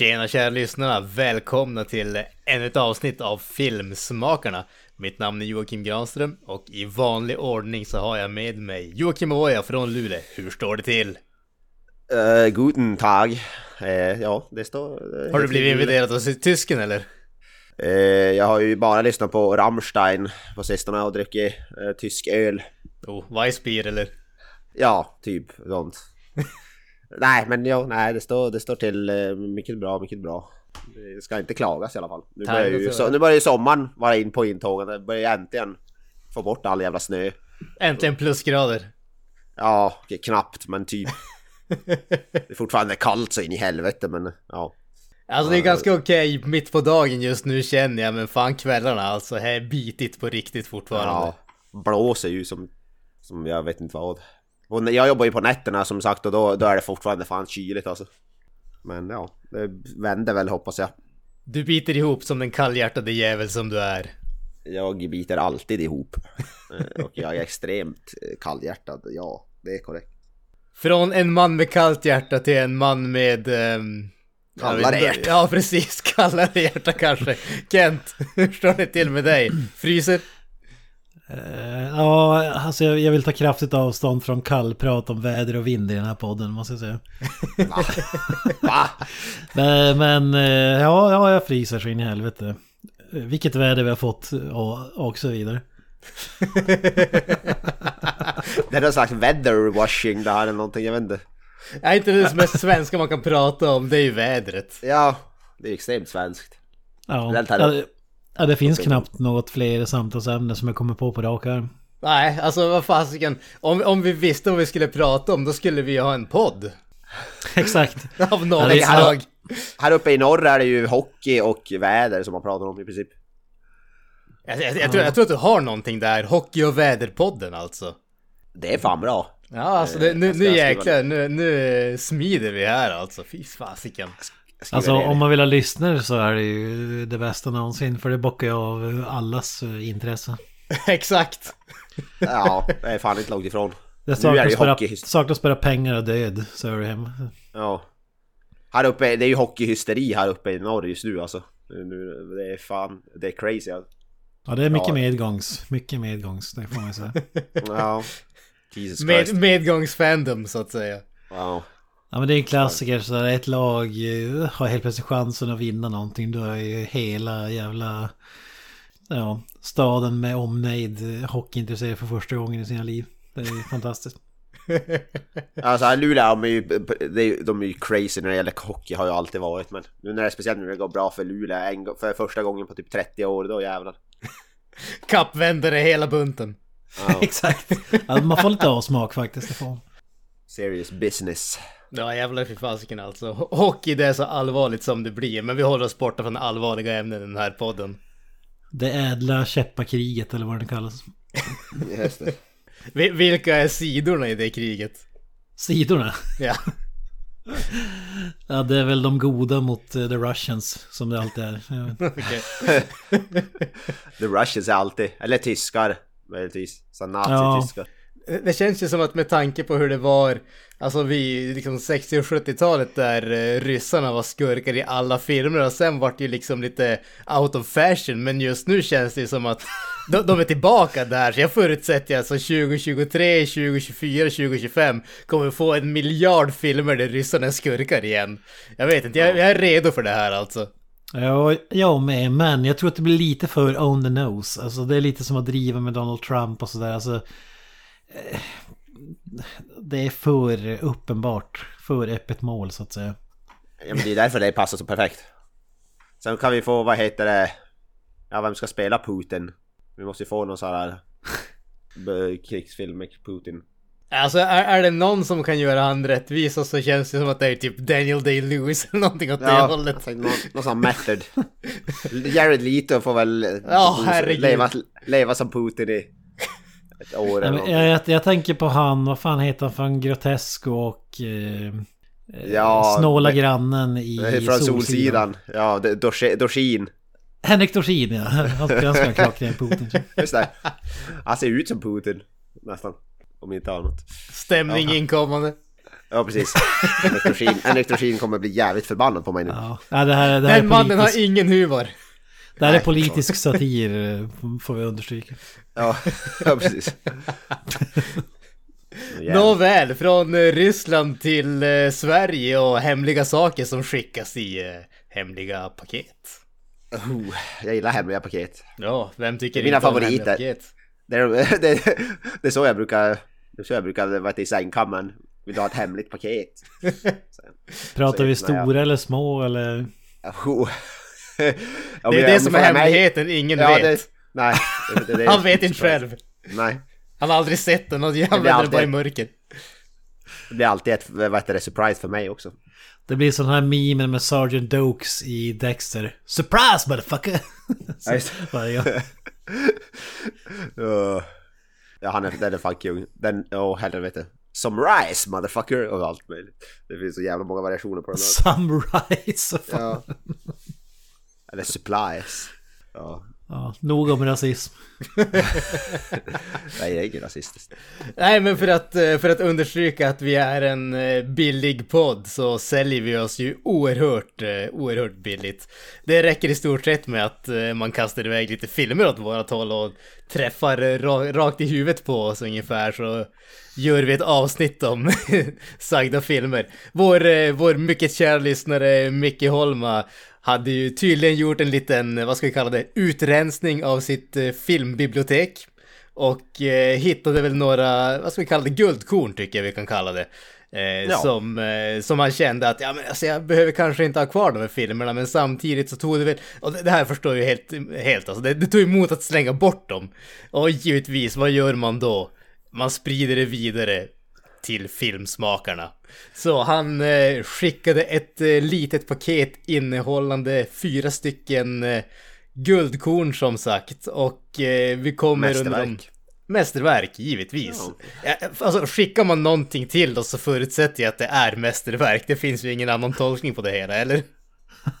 Tjena kära lyssnare! Välkomna till ännu ett avsnitt av Filmsmakarna. Mitt namn är Joakim Granström och i vanlig ordning så har jag med mig Joakim Oja från Luleå. Hur står det till? Uh, guten Tag. Uh, ja, det står... Uh, har du blivit inviterad av tysken eller? Uh, jag har ju bara lyssnat på Rammstein på sistone och druckit tysk öl. Oh, Weissbier eller? Ja, typ sånt. nej, men jo, nej, det står, det står till uh, mycket bra, mycket bra. Det ska inte klagas i alla fall. Nu börjar, ju, så, nu börjar ju sommaren vara in på intåget. Det börjar äntligen få bort all jävla snö. Äntligen plusgrader. Ja, knappt, men typ. det är fortfarande kallt så in i helvete, men ja. Alltså det är ganska okej okay, mitt på dagen just nu känner jag, men fan kvällarna alltså, här är bitigt på riktigt fortfarande. Ja, blåser ju som, som jag vet inte vad. Och jag jobbar ju på nätterna som sagt och då, då är det fortfarande fan kyligt alltså. Men ja, det vänder väl hoppas jag. Du biter ihop som den kallhjärtade jävel som du är. Jag biter alltid ihop. Eh, och jag är extremt eh, kallhjärtad, ja, det är korrekt. Från en man med kallt hjärta till en man med... Um, kallare hjärta. Ja, precis. Kallare hjärta kanske. Kent, hur står det till med dig? Fryser? Uh, ja, alltså jag, jag, vill ta kraftigt avstånd från kallprat om väder och vind i den här podden, måste jag säga. Va? Va? men, men uh, ja, ja, jag fryser så in i helvete. Vilket väder vi har fått och, och så vidare. det är någon slags weatherwashing det här eller någonting, jag vet inte. Är inte det mest svenska man kan prata om, det är ju vädret. Ja, det är extremt svenskt. Ja, ja, det finns knappt något fler samtalsämne som jag kommer på på rak arm. Nej, alltså vad fasiken. Om, om vi visste vad vi skulle prata om, då skulle vi ha en podd. Exakt. Av något ja, slag. Här uppe i norr är det ju hockey och väder som man pratar om i princip. Jag, jag, jag, tror, jag tror att du har någonting där, Hockey och väderpodden alltså. Det är fan bra. Ja, alltså det, nu, nu jäklar, nu, nu smider vi här alltså. Fy fasiken. Alltså om man vill ha lyssnare så är det ju det bästa någonsin. För det bockar ju av allas eh, intresse. Exakt. ja, det är fan inte långt ifrån. Det saknas, bara, saknas bara pengar och död, så är det hem. Ja. Här uppe, det är ju hockeyhysteri här uppe i norr just nu alltså. Nu, det är fan, det är crazy alltså. Ja, det är mycket ja. medgångs. Mycket medgångs, det får man säga. ja. Jesus Med, medgångsfandom så att säga. Wow. Ja men det är en klassiker så där ett lag eh, har helt plötsligt chansen att vinna någonting. Då är ju hela jävla ja, staden med omnejd hockeyintresserad för första gången i sina liv. Det är fantastiskt. alltså Luleå, de är, ju, de är ju crazy när det gäller hockey har ju alltid varit. Men nu när det speciellt när det går bra för Luleå för första gången på typ 30 år, då jävlar. Kappvändare hela bunten. Ja. Exakt. Alltså, man får lite avsmak faktiskt. Det får. Serious business. Ja jävlar fy fasiken alltså. Hockey det är så allvarligt som det blir. Men vi håller oss borta från allvarliga ämnen i den här podden. Det ädla käppakriget eller vad det kallas. Just det. Vilka är sidorna i det kriget? Sidorna? Ja. Ja, det är väl de goda mot uh, the Russians som det alltid är. the Russians är alltid, eller tyskar möjligtvis. Så nazityskar. Ja. Eh, det känns ju som att med tanke på hur det var, alltså vi, liksom 60 och 70-talet där eh, ryssarna var skurkar i alla filmer och sen vart det ju liksom lite out of fashion, men just nu känns det ju som att de, de är tillbaka där, så jag förutsätter alltså 2023, 2024, 2025 kommer få en miljard filmer där ryssarna är skurkar igen. Jag vet inte, jag, jag är redo för det här alltså. Ja, jag med. Men jag tror att det blir lite för on the nose. Alltså det är lite som att driva med Donald Trump och sådär. Alltså, det är för uppenbart. För öppet mål så att säga. Ja men det är därför det passar så perfekt. Sen kan vi få, vad heter det? Ja vem ska spela Putin? Vi måste ju få någon sån här krigsfilm med Putin. Alltså är, är det någon som kan göra han rättvisa så känns det som att det är typ Daniel Day-Lewis eller någonting åt det Ja, hållet. tänkte någon, någon sån method. Jared Leto får väl herregud. leva, leva som Putin i ett år eller jag, jag, jag tänker på han, vad fan heter han från Grotesco och... Eh, Ja, snåla men- grannen i Från Solsidan. Ja, det- Dorsin. Henrik Dorsin ja. Han ska ha klockren Putin. Just det. Han ser ut som Putin. Nästan. Om inte annat. Stämning inkommande. Ja, precis. Henrik Dorsin, Henrik Dorsin kommer bli jävligt förbannad på mig nu. Ja, ja det här, det här Den är mannen har politisk, ingen humor. Det här är Nej, politisk satir eh, får vi understryka. Ja, ja precis. Nåväl, från eh, Ryssland till eh, Sverige och hemliga saker som skickas i hemliga paket. Oh, jag gillar hemliga paket. Ja, vem tycker Det är mina inte om hemliga favoriter. paket? Det är, det, det är så jag brukar... Det är så jag brukar vara i sängkammaren. Vill du ha ett hemligt paket? Pratar Så vi öppnar jag. stora eller små eller? Oh. Det är det som är hemligheten, ingen Ja, vet. det, nej. Det, det, det, Han vet inte själv. Nej. Han har aldrig sett den och han blir använder det alltid- bara i mörker. Det blir alltid ett vad heter det, surprise för mig också. Det blir sån här meme med Sergeant Dokes i Dexter. Surprise motherfucker! Ja, Varje gång. Uh, ja, han är, den är fan kung. Den, åh oh, helvete. Some rice motherfucker och allt möjligt. Det finns så jävla många variationer på den här. Sunrise. Ja. Eller supplies. Ja. Ja, nog om rasism. Nej, det är inget rasistiskt. Nej, men för att, eh, för att understryka att vi är en eh, billig podd så säljer vi oss ju oerhört, eh, oerhört billigt. Det räcker i stort sett med att man kastar iväg lite filmer åt vårat håll och träffar ra- rakt i huvudet på oss ungefär så gör vi ett avsnitt om sagda filmer. Vår, vår mycket kära lyssnare Micke Holma hade ju tydligen gjort en liten, vad ska vi kalla det, utrensning av sitt eh, filmbibliotek. Och eh, hittade väl några, vad ska vi kalla det, guldkorn tycker jag vi kan kalla det. Eh, Ja. som, eh, som han kände att, ja men alltså jag behöver kanske inte ha kvar de här filmerna, men samtidigt så tog det väl, och det, det här förstår jag helt, helt alltså, det, det tog emot att slänga bort dem. Och givetvis, vad gör man då? Man sprider det vidare till filmsmakarna. Så han eh, skickade ett eh, litet paket innehållande fyra stycken eh, guldkorn som sagt och eh, vi kommer under de... Mästerverk. Mästerverk, givetvis. Ja. Alltså skickar man någonting till oss så förutsätter jag att det är mästerverk. Det finns ju ingen annan tolkning på det hela, eller?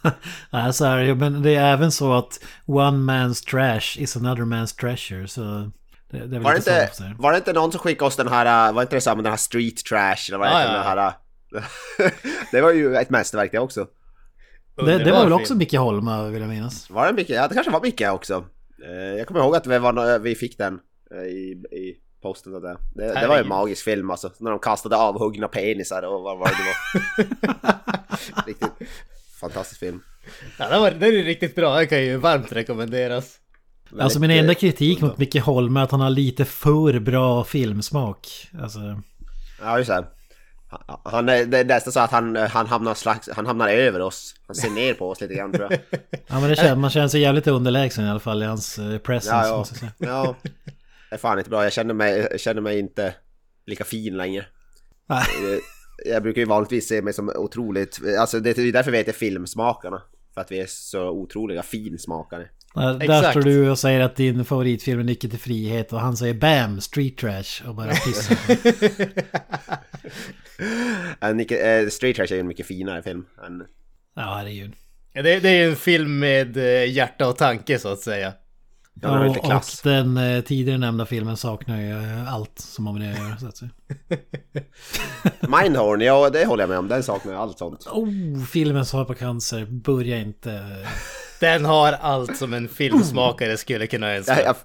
Nej, så är det. Men det är även så att one man's trash is another man's treasure. Så det, det Var det, inte, var det inte någon som skickade oss den här, äh, var inte det samma den här street trash eller vad heter ja, den här? äh, det var ju ett mästerverk det också. Det, det var väl också. Micke Holma vill jag minnas. Var det mycket? Ja, det kanske var mycket också. Eh, Jag kommer ihåg att vi, var, vi fick den eh, i, i posten och det. Det, var ju en magisk film alltså. När de kastade avhuggna penisar och vad var det var. Riktigt fantastisk film. Ja, det, var, det är riktigt bra. Det kan ju varmt rekommenderas. Alltså min enda eh, kritik mot Micke Holma är att han har lite för bra filmsmak. Alltså, Ja, just det. Han- det är nästan så att han, han, hamnar slags, han hamnar över oss. Han ser ner på oss lite grann tror jag. ja men det känns, man känner sig jävligt underlägsen i alla fall i hans eh, presence. Ja, ja. måste jag säga. ja. Det är fan inte bra. Jag känner mig, jag känner mig inte lika fin längre. Nej. Eh, Jag brukar ju vanligtvis se mig som otroligt, alltså det är därför vi heter filmsmakarna. För att vi är så otroliga finsmakare. Där, där Exakt. står du och säger att din favoritfilm är Nyckeln till frihet och han säger BAM! Street Trash och bara pissar. Uh, Street Trash är ju en mycket finare film. än- ja, herregud. Ja, det, det är ju en film med eh, hjärta och tanke så att säga. Ja, har och klass. den eh, tidigare nämnda filmen saknar ju eh, allt som har med det att göra. Så att säga. Mindhorn, ja det håller jag med om. Den saknar jag allt sånt. Oh, filmen svar på cancer. Börja inte. Den har allt som en filmsmakare skulle kunna önska. Jag,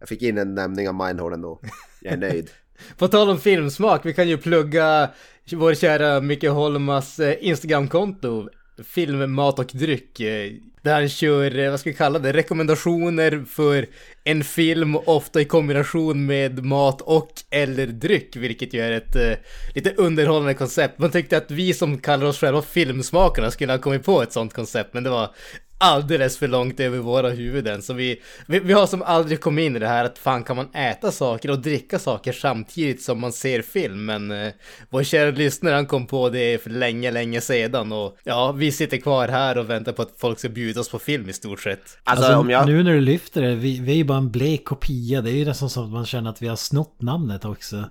jag, fick in en nämning av Mindhorn ändå. Jag är nöjd. På tal om filmsmak, vi kan ju plugga vår kära Micke Holmas eh, Instagramkonto, film, mat och dryck. eh, Där han kör, eh, vad ska vi kalla det, rekommendationer för en film, ofta i kombination med mat och eller dryck, vilket ju är ett eh, lite underhållande koncept. Man tyckte att vi som kallar oss själva filmsmakarna skulle ha kommit på ett sånt koncept, men det var alldeles för långt över våra huvuden. Så vi, vi, vi har som aldrig kommit in i det här att fan kan man äta saker och dricka saker samtidigt som man ser film. Men eh, vår kära lyssnare han kom på det för länge, länge sedan. Och ja, vi sitter kvar här och väntar på att folk ska bjuda oss på film i stort sett. Alltså, alltså jag... nu när du lyfter det, vi, vi är ju bara en blek kopia. Det är ju nästan som att man känner att vi har snott namnet också.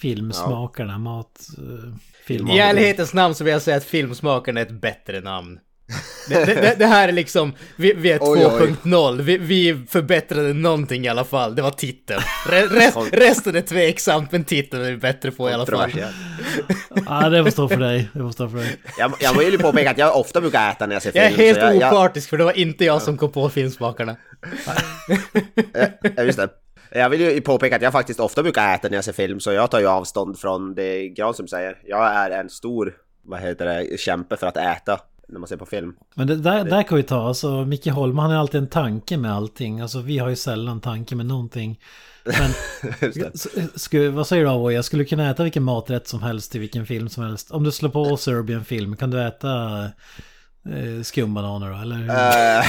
Filmsmakarna, ja. mat... Uh, I ärlighetens namn så vill jag säga att Filmsmakarna är ett bättre namn. Det, det, det, här är liksom, vi, vi är 2.0, vi, vi förbättrade någonting i alla fall, det var titeln. Rest, resten är tveksamt, men titeln är vi bättre på i alla fall. Ja, det får stå för dig, det får stå för dig. Jag, jag vill ju påpeka att jag ofta brukar äta när jag ser film. Jag är helt jag, opartisk, jag... för det var inte jag som kom på filmsmakarna. ja, just det. Jag vill ju påpeka att jag faktiskt ofta brukar äta när jag ser film, så jag tar ju avstånd från det Granström säger. Jag är en stor, vad heter det, kämpe för att äta när man ser på film. Men det där, där kan vi ta, alltså Micke Holm han har alltid en tanke med allting. Alltså vi har ju sällan tanke med någonting. Men sku, vad säger du Avoy? Jag skulle kunna äta vilken maträtt som helst i vilken film som helst. Om du slår på Serbian film, kan du äta eh, skumbananer då? Eller? Uh,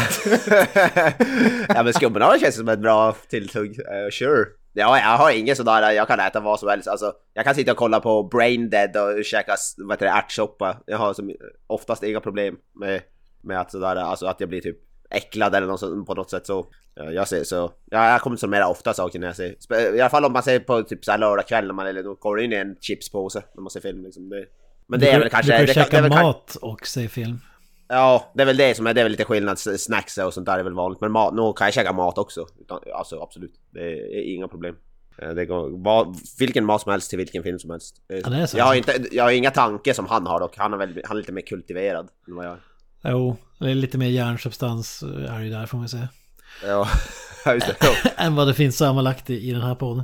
ja men skumbananer känns som ett bra tilltugg. Uh, sure. Ja, jag har ingen sådär, jag kan äta vad som helst. Alltså, jag kan sitta och kolla på Brain Dead och käka vad heter det, ärtsoppa. Jag har som, oftast inga problem med, med att sådär, alltså att jag blir typ äcklad eller något, på något sätt så. Jag ser så, ja, jag kommer mer ofta saker när jag ser, i alla fall om man ser på typ såhär lördagkväll när man eller då går in i en chipspåse när man ser film liksom. Det, men det är väl kanske... Du kan käka mat och se film. Ja, det är väl det som är, det är väl lite skillnad. Snacks och sånt där är väl vanligt. Men mat, nu kan jag käka mat också. Utan, alltså absolut, det är inga problem. Eh, det går, va, vilken mat som helst till vilken film som helst. Eh, ja, jag, har inte, jag har inga tankar som han har dock. Han är, väl, han är lite mer kultiverad än vad jag är. Jo, det är lite mer hjärnsubstans eh, är det där får man säga. Ja, just det. än vad det finns sammanlagt i, i den här podden.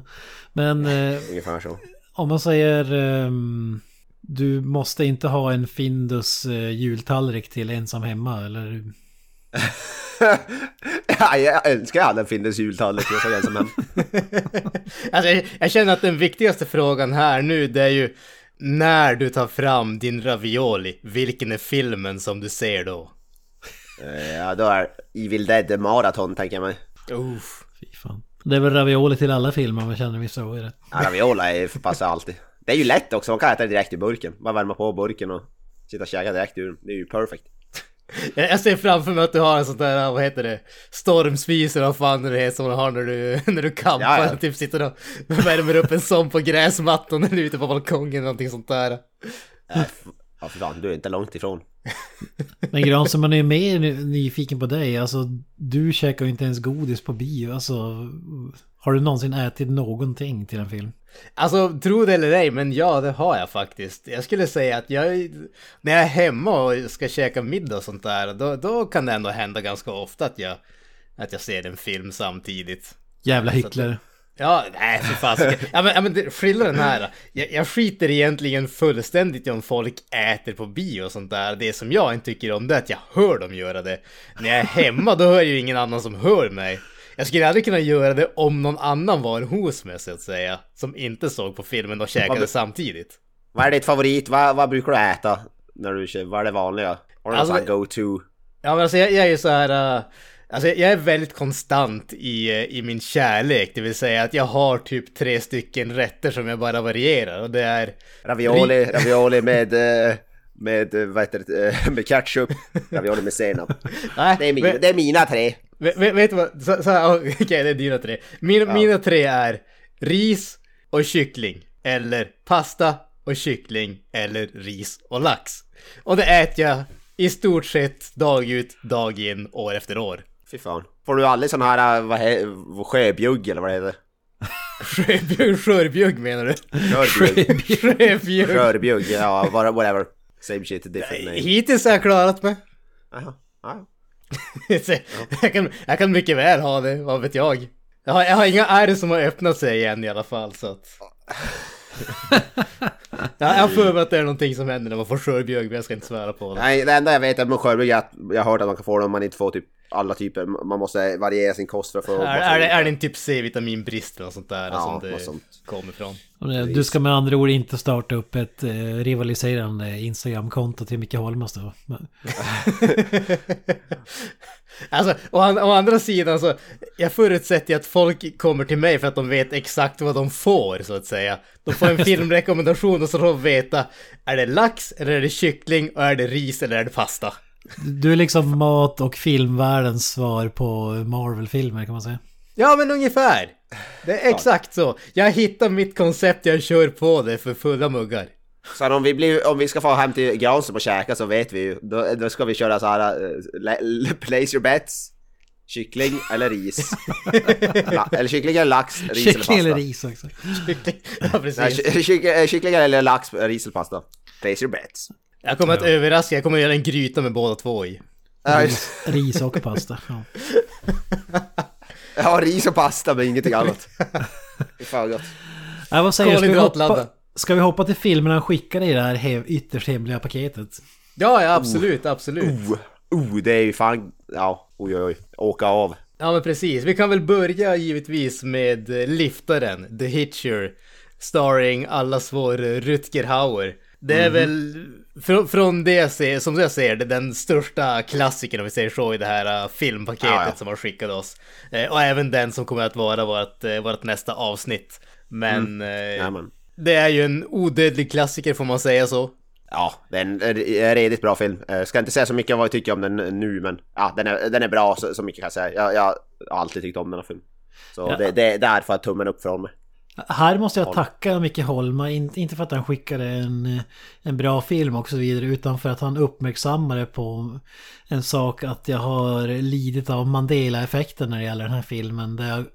Men... Ungefär så. Om man säger... Um, du måste inte ha en Findus eh, jultallrik till ensam hemma, eller? ja, jag önskar jag hade en Findus jultallrik till ensam hemma. alltså, jag, jag känner att den viktigaste frågan här nu, det är ju när du tar fram din ravioli, vilken är filmen som du ser då? Eh, ja, då är Evil Dead Marathon, tänker jag mig. Uff. Fy fan. Det är väl ravioli till alla filmer, man känner vissa så är det. Ja, ravioli är passar alltid. Det är ju lätt också, man kan äta det direkt i burken. Bara värma på burken och sitta och käka direkt ur Det är ju perfekt. Jag ser framför mig att du har en sån där, vad heter det, stormspis eller vad fan det heter som du har när du, när du campar. Ja, ja. Typ sitter och värmer upp en sån på gräsmattan eller ute på balkongen eller någonting sånt där. Ja, för fan, du är inte långt ifrån. Men Granström, man är mer nyfiken på dig. Alltså, du käkar ju inte ens godis på bio. Alltså, har du någonsin ätit någonting till en film? Alltså, tro det eller ej, men ja, det har jag faktiskt. Jag skulle säga att jag, när jag är hemma och ska käka middag och sånt där, då, då kan det ändå hända ganska ofta att jag, att jag ser en film samtidigt. Jävla hycklare. Ja, nej för fasiken. Ja men, ja, men skillnaden här. Jag, jag skiter egentligen fullständigt i om folk äter på bio och sånt där. Det som jag inte tycker om det är att jag hör dem göra det. När jag är hemma då hör jag ju ingen annan som hör mig. Jag skulle aldrig kunna göra det om någon annan var hos mig så att säga. Som inte såg på filmen och käkade vad, samtidigt. Vad är ditt favorit? Vad, vad brukar du äta? När du, vad är det vanliga? Har du alltså, någon go-to? Ja men alltså jag, jag är ju så här... Uh, Alltså jag är väldigt konstant i, eh, i min kärlek, det vill säga att jag har typ tre stycken rätter som jag bara varierar och det är... Ravioli, ravioli med, eh, med, vad heter det, med ketchup, ravioli med senap. Nej, det, är mina, men, det är mina tre. Vet, vet du vad, så, så, okej okay, det är dina tre. Mina, ja. mina tre är ris och kyckling, eller pasta och kyckling, eller ris och lax. Och det äter jag i stort sett dag ut, dag in, år efter år. Fy fan. Får du aldrig sån här, äh, vad heter sjöbjugg eller vad det heter? Sjöbjugg, skörbjugg menar du? Skörbjugg. Sjöbjugg. Skörbjugg, ja whatever. Same shit, different name. Hittills har jag klarat mig. Jaha, ja. Jag, kan, jag kan mycket väl ha det, vad vet jag. Jag har, jag har inga ärr som har öppnat sig igen i alla fall så att... jag har för mig att det är någonting som händer när man får skörbjugg men jag ska inte svära på det. Nej, det enda jag vet är med skörbjugg är att jag har hört att man kan få det om man inte får typ alla typer, man måste variera sin kost för att få... Är, är, det, är det en typ C-vitaminbrist eller något sånt där Ja, som det sånt. kommer ifrån? Du ska med andra ord inte starta upp ett eh, rivaliserande Instagram-konto till Micke Holmas då? Alltså, å, an- å andra sidan så, jag förutsätter ju att folk kommer till mig för att de vet exakt vad de får, så att säga. De får en filmrekommendation och så får de veta, är det lax, eller är det kyckling, och är det ris, eller är det pasta? Du är liksom mat och filmvärldens svar på Marvel-filmer kan man säga. Ja, men ungefär. Det är exakt så. Jag hittar mitt koncept, jag kör på det för fulla muggar. Så om vi, blir, om vi ska få hem till Granström och käka så vet vi ju, då, då ska vi köra så här, uh, place your bets. Kyckling eller ris. La, eller kyckling eller lax, ris eller Kyckling eller pasta. ris också. Kyckling. Ja, Nej, precis. ky- kyckling, kyckling eller lax, ris eller pasta. Place your bets. Jag kommer att överraska, jag kommer att göra en gryta med båda två i. Ja, Ris och pasta. Ja. Ja, ris och pasta men ingenting annat. Det är fan gott. Ja, vad säger du? Ska vi, hoppa, ska vi hoppa till filmerna han skickade i det här he- ytterst hemliga paketet? Ja, ja, absolut, absolut. Oh, oh, det är ju fan, ja, oj oj oj, åka av. Ja men precis, vi kan väl börja givetvis med eh, liftaren, The Hitcher, starring allas vår Rutger Hauer. Det är väl, fr- från det jag ser, som jag ser det, den största klassikern om vi säger så i det här eh, filmpaketet Ja, ja. som har skickat oss. Eh, Och även den som kommer att vara vårt, eh, vårt nästa avsnitt. Men eh, Jajamän. det är ju en odödlig klassiker får man säga så. Ja, det är en redigt bra film. Jag ska inte säga så mycket om vad jag tycker om den nu, men ja, den är, den är bra så, så mycket kan jag säga. Jag, jag har alltid tyckt om den här filmen. Så Ja. det, det, där får jag tummen upp från mig. Här måste jag tacka Micke Holma, in- inte för att han skickade en, en bra film och så vidare, utan för att han uppmärksammade på en sak att jag har lidit av Mandela-effekten när det gäller den här filmen. Där jag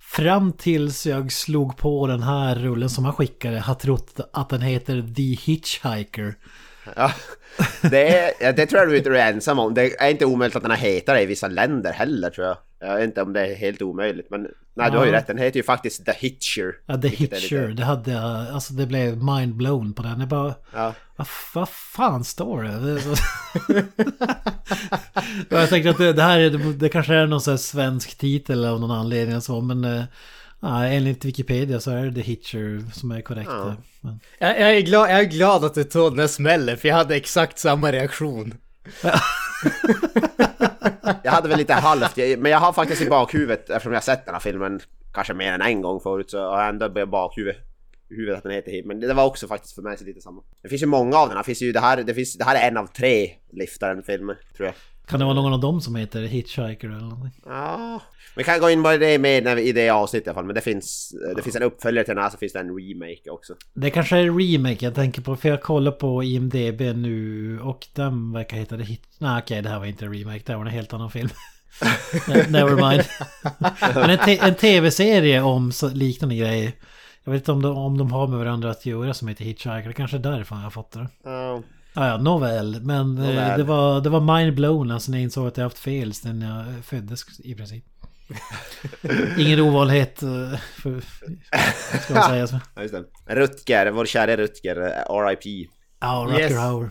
fram tills jag slog på den här rullen som han skickade har trott att den heter The Hitchhiker. Ja, det, är, det tror jag du inte är ensam om. Det är inte omöjligt att den här heter det i vissa länder heller tror jag. Jag vet inte om det är helt omöjligt men nej du har ju Ja. rätt, den heter ju faktiskt The Hitcher. Ja, The Hitcher, lite- det hade jag, alltså det blev mind-blown på den. Jag bara, Ja. vad, vad fan står det? jag tänkte att det, det här är, det kanske är någon sån här svensk titel av någon anledning och så, men eh, nej, enligt Wikipedia så är det The Hitcher som är korrekt. Ja. Men, Jag, jag, är glad, jag är glad att du tog den smällen för jag hade exakt samma reaktion. Jag hade väl lite halvt, men jag har faktiskt i bakhuvudet eftersom jag sett den här filmen kanske mer än en gång förut så har jag ändå i bakhuvudet huvudet att den heter Hit. Men det var också faktiskt för mig så lite samma. Det finns ju många av den. Det finns ju det här, det, finns, det här är en av tre liftaren-filmer tror jag kan det vara någon av dem som heter Hitchhiker eller någonting? Ja, vi kan gå in på det med när vi, i det avsnittet i alla fall. Men det finns, det finns en uppföljare till den här så finns det en remake också. Det kanske är remake jag tänker på, för jag kollar på IMDB nu och den verkar heta The Hit... Nej okej, det här var inte en remake, det här var en helt annan film. Ne- Never mind. Men en, en tv-serie om så, liknande grejer. Jag vet inte om de, om de har med varandra att göra som heter Hitchhiker, det kanske är därifrån jag har fått det. Ja. Ja, nåväl. Men eh, Nåväl. det var, det var mind-blown alltså när jag insåg att jag haft fel sen jag föddes i princip. Ingen ovanlighet, eh, för, ska man säga så. Ja, just det. Rutger, vår kära Rutger, eh, RIP. Ja, Rucker Yes. Hauer.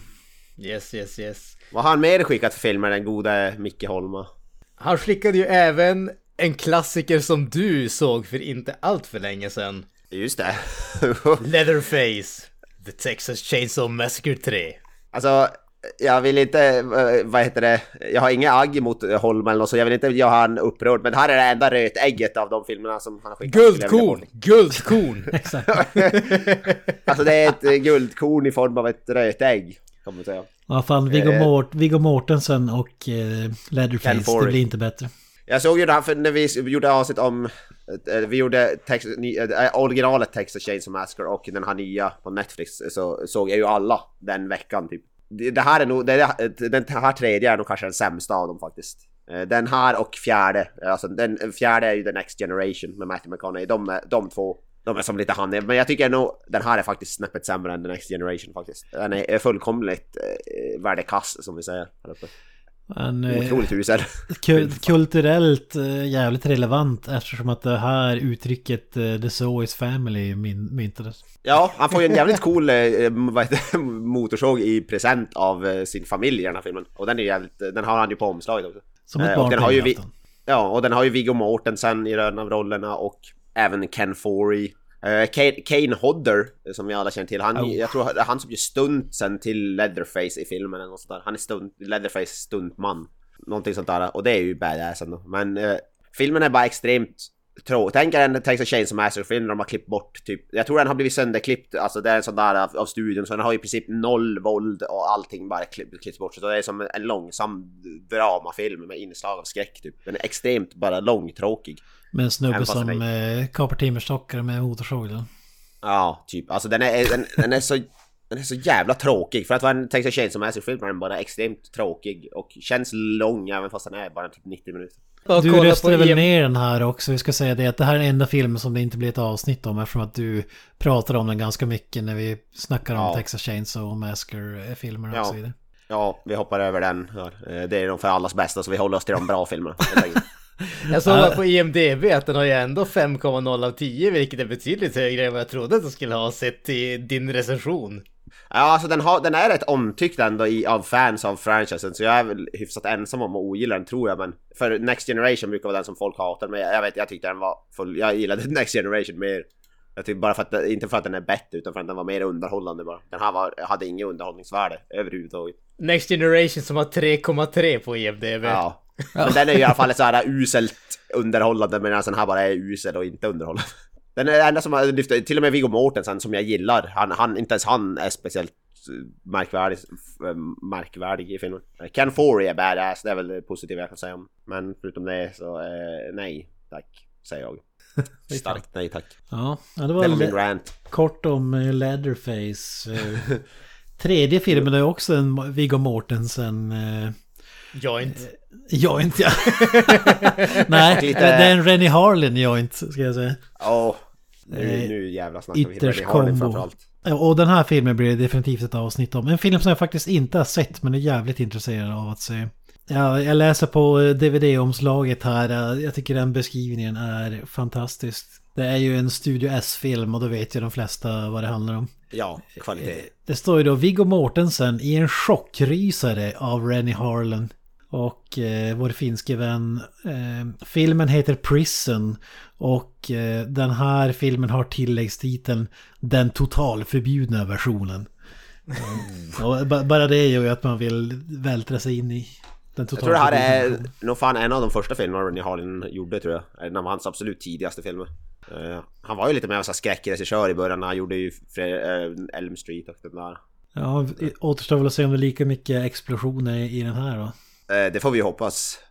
Yes, yes, yes. Vad har han mer skickat för filmer, den gode Micke Holma? Han skickade ju även en klassiker som du såg för inte allt för länge sedan. Just det. Leatherface. The Texas Chainsaw Massacre 3. Alltså, jag vill inte, eh, vad heter det, jag har inga agg mot Holma eller något så jag vill inte göra han upprörd. Men här är det enda rötägget av de filmerna som han har skickat. Guldkorn! Guldkorn! Exakt. Alltså det är ett guldkorn i form av ett rötägg. Kan man säga. Vad fan, Viggo, Eh. Mort, Viggo Mortensen och eh, Leatherface, det blir inte bättre. Jag såg ju det här för när vi gjorde avsnitt om, Eh, eh, vi gjorde text, ny, eh, originalet Texas Chainsaw Massacre och den här nya på Netflix så såg jag ju alla den veckan typ. Det, här är nog, den här tredje är nog kanske den sämsta av dem faktiskt. Den här och fjärde, alltså den fjärde är ju The Next Generation med Matthew McConaughey. De, de två, de är som lite han Men jag tycker nog den här är faktiskt snäppet sämre än The Next Generation faktiskt. Den är fullkomligt eh, värdekass som vi säger här uppe. Men, eh, Otroligt usel. kul- kulturellt eh, jävligt relevant eftersom att det här uttrycket eh, The is Family myntades. Ja, han får ju en jävligt cool heter, motorsåg i present av sin familj i den här filmen. Och den är jävligt, den har han ju på omslaget också. Som ett barn och den har ju vi. Ja, och den har ju Viggo Mortensen i en av rollerna och även Ken Forey. Eh, Kane, Kane Hodder, som vi alla känner till, han, Oh. jag tror det är han som gör stuntsen till Leatherface i filmen eller något sånt där. Han är stunt, Leatherface stuntman. Någonting sånt där, och det är ju badass ändå. Men eh, filmen är bara extremt tråkig. Tänk er en Texas Chainsaw Massacre-film där de har klippt bort typ, jag tror den har blivit sönderklippt, alltså det är en sån där av, av studion, så den har i princip noll våld och allting bara klipp, klippts bort. Så det är som en långsam dramafilm med inslag av skräck typ. Den är extremt bara långtråkig. Med en snubbe som eh, kapar timmerstockar med motorsåg. då. Ja, typ. Alltså den är, den, den är så... Den är så jävla tråkig. För att vara en Texas Chainsaw Massacre-film är den bara extremt tråkig och känns lång även fast den är bara typ 90 minuter. Bara Du röstade väl IM ner den här också. Vi ska säga det att det här är den enda filmen som det inte blir ett avsnitt om eftersom att du pratar om den ganska mycket när vi snackar om Ja. Texas Chainsaw och Massacre-filmer och Ja. så vidare. Ja, vi hoppar över den. Eh, Det är de för allas bästa så vi håller oss till de bra filmerna. Jag såg bara på IMDB att den har ju ändå 5,0 av 10, vilket är betydligt högre än vad jag trodde att den skulle ha sett i din recension. Ja, alltså den, har, den är rätt omtyckt ändå i, av fans av franchisen så jag är väl hyfsat ensam om att ogilla den tror jag men För Next Generation brukar vara den som folk hatar men jag, jag vet, jag tyckte den var full, Jag gillade Next Generation mer. Jag tyckte bara för att, inte för att den är bättre utan för att den var mer underhållande bara. Den här var, hade inget underhållningsvärde överhuvudtaget. Next Generation som har 3,3 på IMDB. Ja. Men den är ju i alla fall så här uselt underhållande medan den här bara är usel och inte underhållande Den enda som har lyft, till och med Viggo Mortensen som jag gillar, han, han, inte ens han är speciellt eh, märkvärdig, f- märkvärdig i filmen. Ken Forey är badass, det är väl det positiva jag kan säga om. Men förutom det så, eh, nej tack, säger jag. Starkt nej tack. Ja, det Det var var min rant. kort om eh, Leatherface. eh. Tredje filmen är också en Viggo Mortensen... Eh, Joint. joint ja. Nej, Lite- det är en Rennie Harlin joint ska jag säga. Åh, nu, Eh, nu jävlar snackar vi. Freddie Harlin combo. framförallt. Ja, Och den här filmen blir det definitivt ett avsnitt om. En film som jag faktiskt inte har sett men är jävligt intresserad av att se. Ja, jag läser på eh, DVD-omslaget här. Jag tycker den beskrivningen är fantastisk. Det är ju en Studio S-film och då vet ju de flesta vad det handlar om. Ja, kvalitet. Det står ju då Viggo Mortensen i en chockrysare av Rennie Harlan. Och eh, vår finske vän. Eh, filmen heter Prison. Och eh, den här filmen har tilläggstiteln Den totalförbjudna versionen. Ba- bara det gör ju att man vill vältra sig in i den Jag tror det här totalförbjudna är versionen. nog fan en av de första filmerna Rennie Harlin gjorde tror jag. En av hans absolut tidigaste filmer. Eh, han var ju lite mer av skräckregissör i början. Han gjorde ju Fre- eh, Elm Street och den där. Ja, återstår väl att se om det är lika mycket explosioner i den här då. Eh, det får vi hoppas.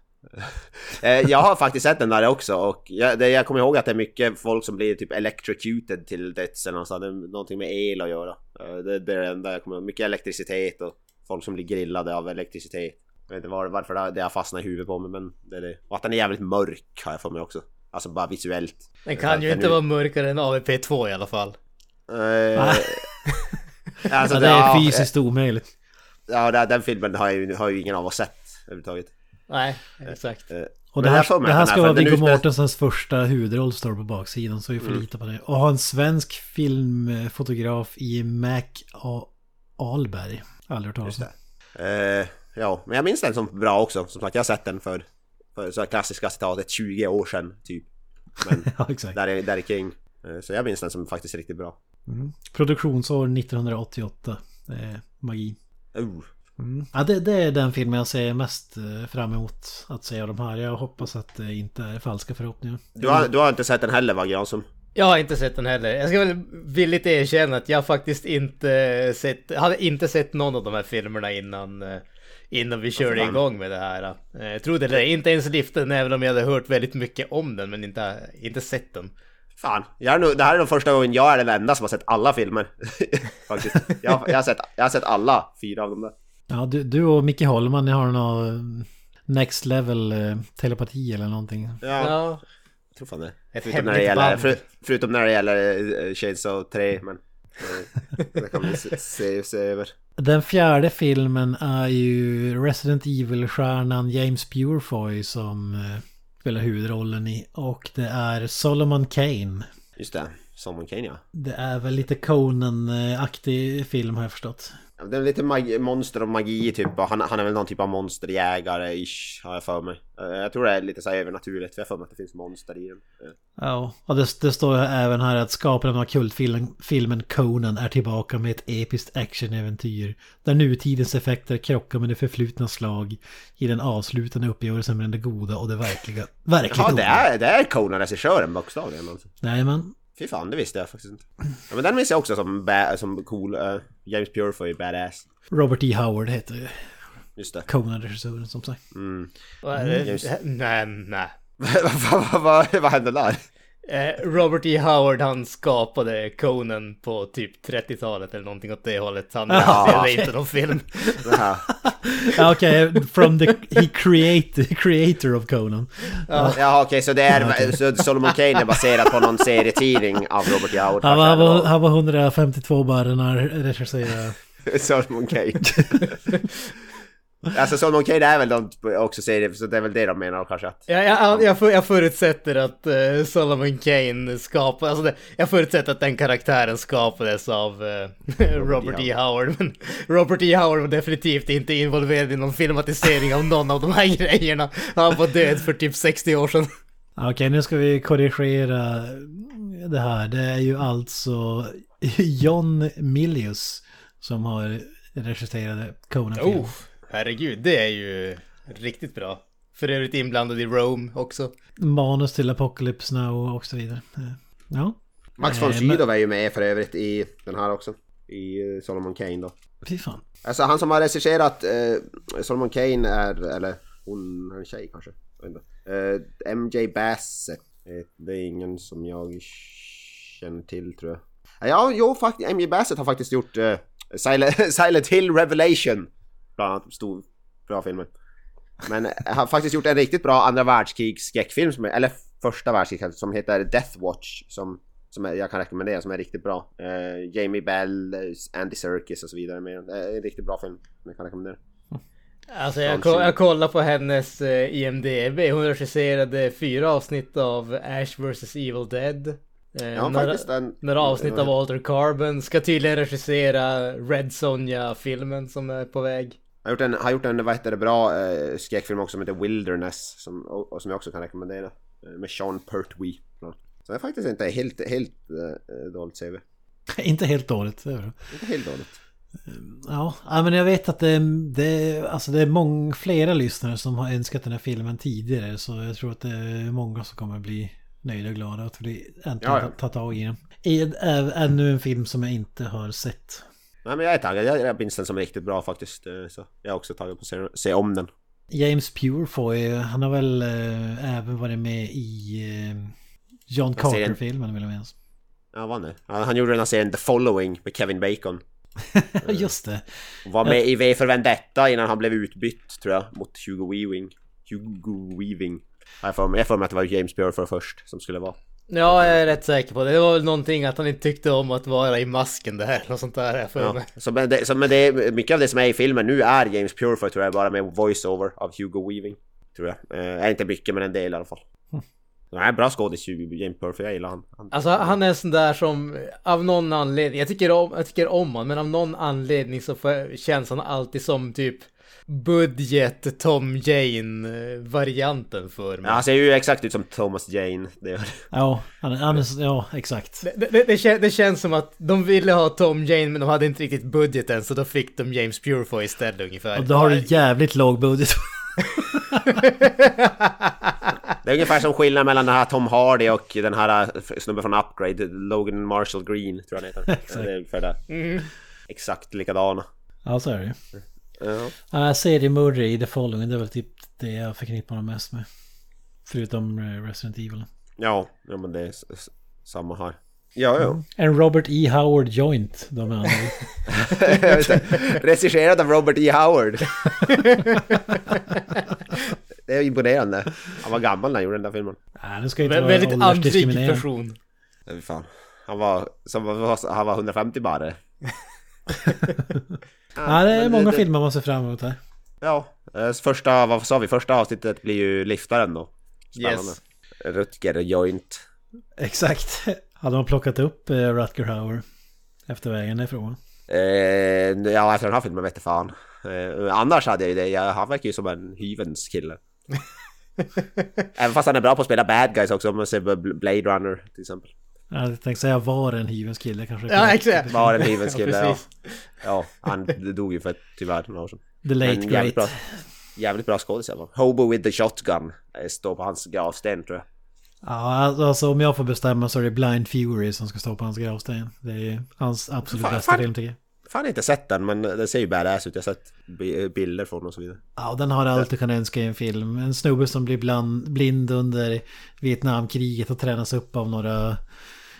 Eh, jag har faktiskt sett den där också och jag, det, jag kommer ihåg att det är mycket folk som blir typ electrocuted till döds eller något sånt. Det är någonting med el att göra. Eh, det, det är det enda jag kommer ihåg. Mycket elektricitet och folk som blir grillade av elektricitet. Jag vet inte var, varför det, det har fastnat i huvudet på mig men det är det. Och att den är jävligt mörk har jag för mig också. Alltså bara visuellt. Den kan ju Den inte är- vara mörkare än AVP2 i alla fall. Eh, alltså, Ja, det är fysiskt omöjligt. Ja, den, den filmen har ju, har ju ingen av oss sett överhuvudtaget. Nej, exakt. Eh, Och det här, det här ska vara Viggo Mortensens första huvudroll står på baksidan så vi får Mm. lita på det. Och ha en svensk filmfotograf i Mac A. Ahlberg. Aldrig hört talas om. Eh, ja, men jag minns den som bra också. Som sagt, jag har sett den för, för så klassiska citatet 20 år sedan typ. Men Ja, exakt. där är, där är King. Eh, så jag minns den som faktiskt riktigt bra. Mm. Produktionsår 1988. Det är magi. Uh. Mm. Ja, det, det är den film jag ser mest eh, fram emot att se av de här. Jag hoppas att det inte är falska förhoppningar. Du, har, du har inte sett den heller va Granström? Jag har inte sett den heller. Jag ska väl villigt erkänna att jag faktiskt inte sett, hade inte sett någon av de här filmerna innan, eh, innan vi körde fan? igång med det här. Eh, Jag trodde det, inte ens liften även om jag hade hört väldigt mycket om den men inte, inte sett den. Fan, jag är nog, det här är nog första gången jag är den enda som har sett alla filmer. faktiskt. Jag, jag, har sett, jag har sett alla fyra av dem där. Ja, du, du och Micke Holman, ni har någon next level eh, telepati eller någonting. Ja, Ja, jag tror fan det. ett Förutom när det gäller, för, förutom när det gäller Chainsaw 3, men... eh, det kan vi se, se, se över. Den fjärde filmen är ju Resident Evil-stjärnan James Purefoy som eh, spelar huvudrollen i. Och det är Solomon Kane. Just det, Solomon Kane ja. Det är väl lite Conan-aktig film har jag förstått. Det är lite magi, monster och magi typ han, han är väl någon typ av monsterjägare-ish har jag för mig. Eh, Jag tror det är lite så övernaturligt för jag har för mig att det finns monster i den. Eh, Ja, och det, det står även här att skaparen av kultfilmen filmen Conan är tillbaka med ett episkt actionäventyr. Där nutidens effekter krockar med det förflutna slag i den avslutande uppgörelsen med det goda och det verkliga, verkligt Ja, det är, det är Conan regissören bokstavligen alltså. Nej men, Fy fan, det visste jag faktiskt inte. Ja, men den minns jag också som, ba- som cool, uh, James Purefoy, badass. Robert E. Howard heter ju Just det. Conan-regissören som sagt. Mm. Vad är det? Just. Nej, nej. vad, vad, vad, vad hände där? Eh, Robert E. Howard han skapade Conan på typ 30-talet eller någonting åt det hållet. Han Ja. inte någon film. Ja, Okej, from the he create, creator of Conan. Ja, okej, så det är, så Solomon Kane är baserat på någon serietidning av Robert E. Howard. Han var, han var, han var 152 bara när han regisserade. Solomon Kane. alltså Solomon Kane är väl de också serie, så det är väl det de menar kanske att... Jag, jag, jag, för- jag förutsätter att uh, Solomon Kane skapade, alltså det, jag förutsätter att den karaktären skapades av eh, Robert E. Howard. Men Robert E. Howard var definitivt inte involverad i någon filmatisering av någon av de här grejerna. Han var död för typ 60 år sedan. Okej, nu ska vi korrigera det här. Det är ju alltså John Milius som har regisserat Conan-filmen. Oh, herregud, det är ju riktigt bra. För övrigt inblandad i Rome också. Manus till Apocalypse Now och så vidare. Eh, Ja, Max von Eh, Sydow är ju med för övrigt i den här också. I eh, Solomon Kane då. fy fan. Alltså han som har regisserat eh, Solomon Kane är, eller hon är en tjej kanske. Eh, MJ Bassett. Eh, det är ingen som jag känner till tror jag. Ja, jo faktiskt. MJ Bassett har faktiskt gjort eh, Silent, Silent Hill Revelation. Bland annat stor, bra filmer. Men eh, har faktiskt gjort en riktigt bra andra världskrigs skräckfilm, som eller första världskriget, som heter Death Watch. Som, som jag kan rekommendera, som är riktigt bra. Eh, Jamie Bell, eh, Andy Serkis och så vidare med är en riktigt bra film. som Jag kan rekommendera. Alltså jag, Kanske. ko- jag kollar på hennes eh, IMDB. Hon regisserade fyra avsnitt av Ash vs Evil Dead. Eh, Ja, några, en... några avsnitt av Alter Carbon. Ska tydligen regissera Red Sonja-filmen som är på väg. Har gjort en, har gjort en vad heter det, bra eh, skräckfilm också som heter Wilderness. Som, och, och som jag också kan rekommendera. Eh, med Sean Pertwee. Så det är faktiskt inte helt, helt eh, dåligt CV. Inte helt dåligt. Inte helt dåligt. Ja, ja, men jag vet att det, det, alltså det är många, flera lyssnare som har önskat den här filmen tidigare. Så jag tror att det är många som kommer bli nöjda och glada att vi äntligen Ja, ja. ta tag i den. Ännu en film som jag inte har sett. Nej men jag är taggad. Jag, minns den som riktigt bra faktiskt. eh, Så jag är också taggad på att se, se om den. James Purefoy, han har väl äh, även varit med i äh, John Carter-filmen vill jag minnas. Ja, vad nu? Han, han gjorde den här serien The Following med Kevin Bacon. Just det. Och var med i V för Vendetta innan han blev utbytt tror jag mot Hugo Weaving. Hugo Weaving. Jag för mig att det var James Purefoy först som skulle vara. Ja, jag är rätt säker på det. Det var väl någonting att han inte tyckte om att vara i masken det här. Något sånt där för Ja. Så, men det, så, men det, mycket av det som är i filmen nu är James Purefoy tror jag bara med voice-over av Hugo Weaving. Tror jag. Eh, inte mycket men en del i alla fall. Nej, bra skådis James Purefoy, jag gillar han. han. Alltså han är en sån där som av någon anledning, jag tycker om, jag tycker om han, men av någon anledning så får, känns han alltid som typ budget Tom Jane varianten för mig. Ja, han ser ju exakt ut som Thomas Jane. Det gör Ja, han, han är, ja exakt. Det, det, det, kän, det känns som att de ville ha Tom Jane men de hade inte riktigt budgeten så då fick de James Purefoy istället ungefär. Och då har du jävligt låg budget. Det är ungefär som skillnaden mellan den här Tom Hardy och den här eh, snubben från Upgrade, Logan Marshall Green tror jag han heter. Exakt. Det är ungefär det. Mm. Exakt likadana. ja, så är det ju. Ja. Uh, seriemördare i The Following, det är väl typ det jag förknippar dem mest med. Förutom eh, Resident Evil. Ja, ja men det är samma här. Ja, ja. En Robert E. Howard Joint, de andra. Regisserad av Robert E. Howard. det är imponerande. Han var gammal när han gjorde den där filmen. Nej, det ska inte Vä- vara väldigt andlig person. Ja, fy fan. Han var, som, var- han var 150 bara. Ja, det är många det- filmer man ser fram emot här. Ja, eh, första, vad sa vi, första avsnittet blir ju liftaren då. Spännande. Yes. Rutger Joint. Exakt. Hade man plockat upp eh, Rutger Hauer efter vägen ifrån? Eh, ja, efter den här filmen vete fan. Eh, annars hade jag ju det, jag, han verkar ju som en hyvens kille. Även fast han är bra på att spela bad guys också, om man ser Blade Runner till exempel. Jag tänkte säga var en hyvens kille kanske. Ja, exakt. Var en hyvens kille, ja, ja. han dog ju för tyvärr några år sedan. The late Men jävligt great. bra, jävligt bra skådis. Hobo with the shotgun eh, står på hans gravsten tror jag. Ja, alltså om jag får bestämma så är det Blind Fury som ska stå på hans gravsten. Det är hans absolut Fan, bästa fan. film tycker jag. Fan inte sett den men den ser ju badass ut. Jag har sett bi- bilder från och så vidare. Ja, den har allt du kan önska i en film. En snubbe som blir bland, blind under Vietnamkriget och tränas upp av några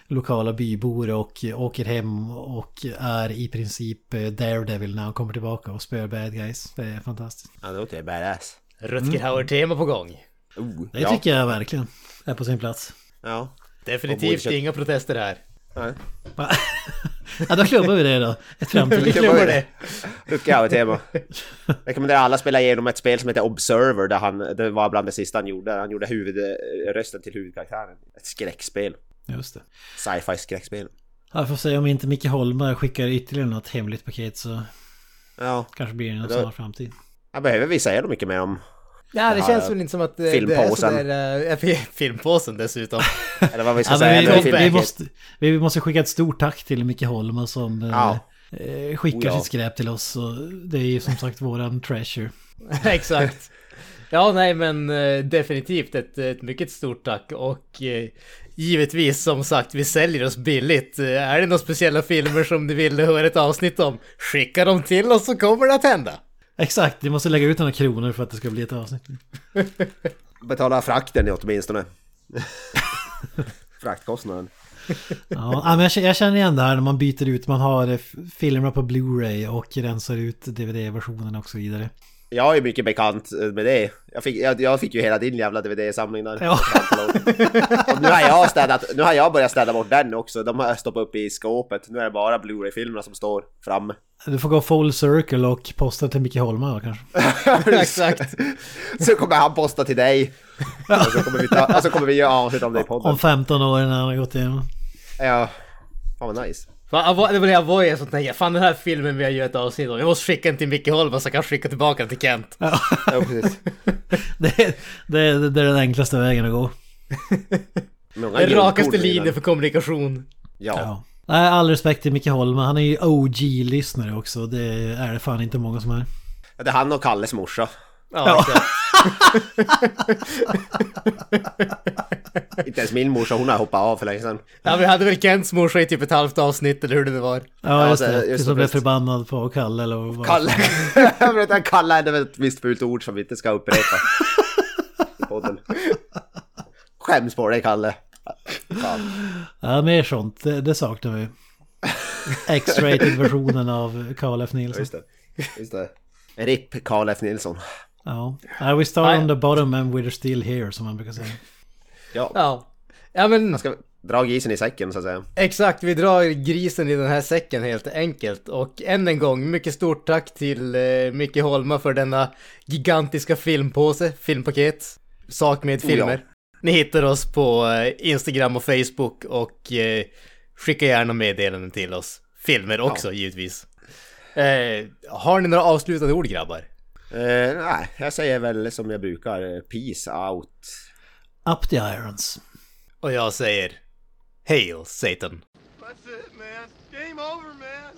lokala bybor och åker hem och är i princip eh, Daredevil när han kommer tillbaka och spöar bad guys. Det är fantastiskt. Ja det låter ju badass. Rutger Hauer-tema på gång. Oh, Det ja. tycker jag verkligen är på sin plats. Ja. Definitivt Och inga protester här. Nej. Ja, då klubbar vi det då. Ett Vi framtid. klubbar det. Rucka har ett tema. Rekommenderar alla att spela igenom ett spel som heter Observer där han, det var bland det sista han gjorde. Han gjorde huvudrösten till huvudkaraktären. Ett skräckspel. Just det. Sci-fi skräckspel. Jag får se om inte Micke Holmberg skickar ytterligare något hemligt paket så Ja, kanske blir det en snar framtid. jag behöver vi säga något mycket mer om. Ja, det känns väl inte som att det, det är filmpåsen. sådär... Äh, filmpåsen dessutom. Eller vad vi ska Ja, säga. vi, vi, måste, vi måste skicka ett stort tack till Micke Holma som eh, Ja. eh, skickar Oh ja. sitt skräp till oss. Och det är ju som sagt våran treasure. Exakt. Ja, nej men eh, definitivt ett, ett mycket stort tack och eh, givetvis som sagt vi säljer oss billigt. Eh, är det några speciella filmer som ni vill höra ett avsnitt om, skicka dem till oss så kommer det att hända. Exakt, vi måste lägga ut några kronor för att det ska bli ett avsnitt. Betala frakten åtminstone. Fraktkostnaden. Ja, men jag, känner igen det här när man byter ut, man har eh, filmerna på Blu-ray och rensar ut DVD-versionen och så vidare. Jag är mycket bekant med det. Jag fick, jag, jag fick ju hela din jävla DVD-samling där. Ja. Och nu har jag städat, nu har jag börjat städa bort den också. De har jag stoppat upp i skåpet. Nu är det bara Blu-ray-filmerna som står framme. Du får gå full circle och posta till Micke Holma då kanske. Exakt. Så kommer han posta till dig. Och så kommer vi, ta, och så kommer vi göra avsnitt om det i podden. Om 15 år när han har gått igenom. Ja, fan vad nice. Det var det jag var i som tänkte, fan den här filmen vill jag göra ett avsnitt om. Jag måste skicka den till Micke Holm så jag kan skicka tillbaka den till Kent. Ja, precis. Det, är- det, är- det är den enklaste vägen att gå. Den rakaste linjen för kommunikation. Ja. Ja. Nej, all respekt till Micke Holma. Han är ju OG-lyssnare också. Det är det fan inte många som är. Det är han och Kalles morsa. Ja, exakt. Inte ens min morsa, hon har hoppat av för länge sedan. Ja, vi hade väl Kents morsa i typ ett halvt avsnitt eller hur det nu var. Ja, just det. just Just det, som blev förbannad på Kalle eller vad Kalle. Jag vet inte, Kalle är väl ett visst fult ord som vi inte ska upprepa. I podden. Skäms på dig Kalle. Fan. Ja, mer sånt. Det, det saknar vi. X-rated versionen av Karl F. Nilsson. Just det. Just det. RIP Karl F Nilsson. Ja. Uh, we start Nej. on the bottom and we're still here som man brukar säga. Ja. Ja. Ja men Man ska dra grisen i säcken så att säga. exakt, vi drar grisen i den här säcken helt enkelt. Och än en gång, mycket stort tack till eh, Micke Holma för denna gigantiska filmpåse, filmpaket. Sak med Oh ja. filmer. Ni hittar oss på eh, Instagram och Facebook och eh, skicka gärna meddelanden till oss. Filmer också givetvis. Eh, har ni några avslutande ord grabbar? Eh, nej, jag säger väl som jag brukar. Peace out. Up the irons. Och jag säger Hail Satan. That's it, man. Game over, man.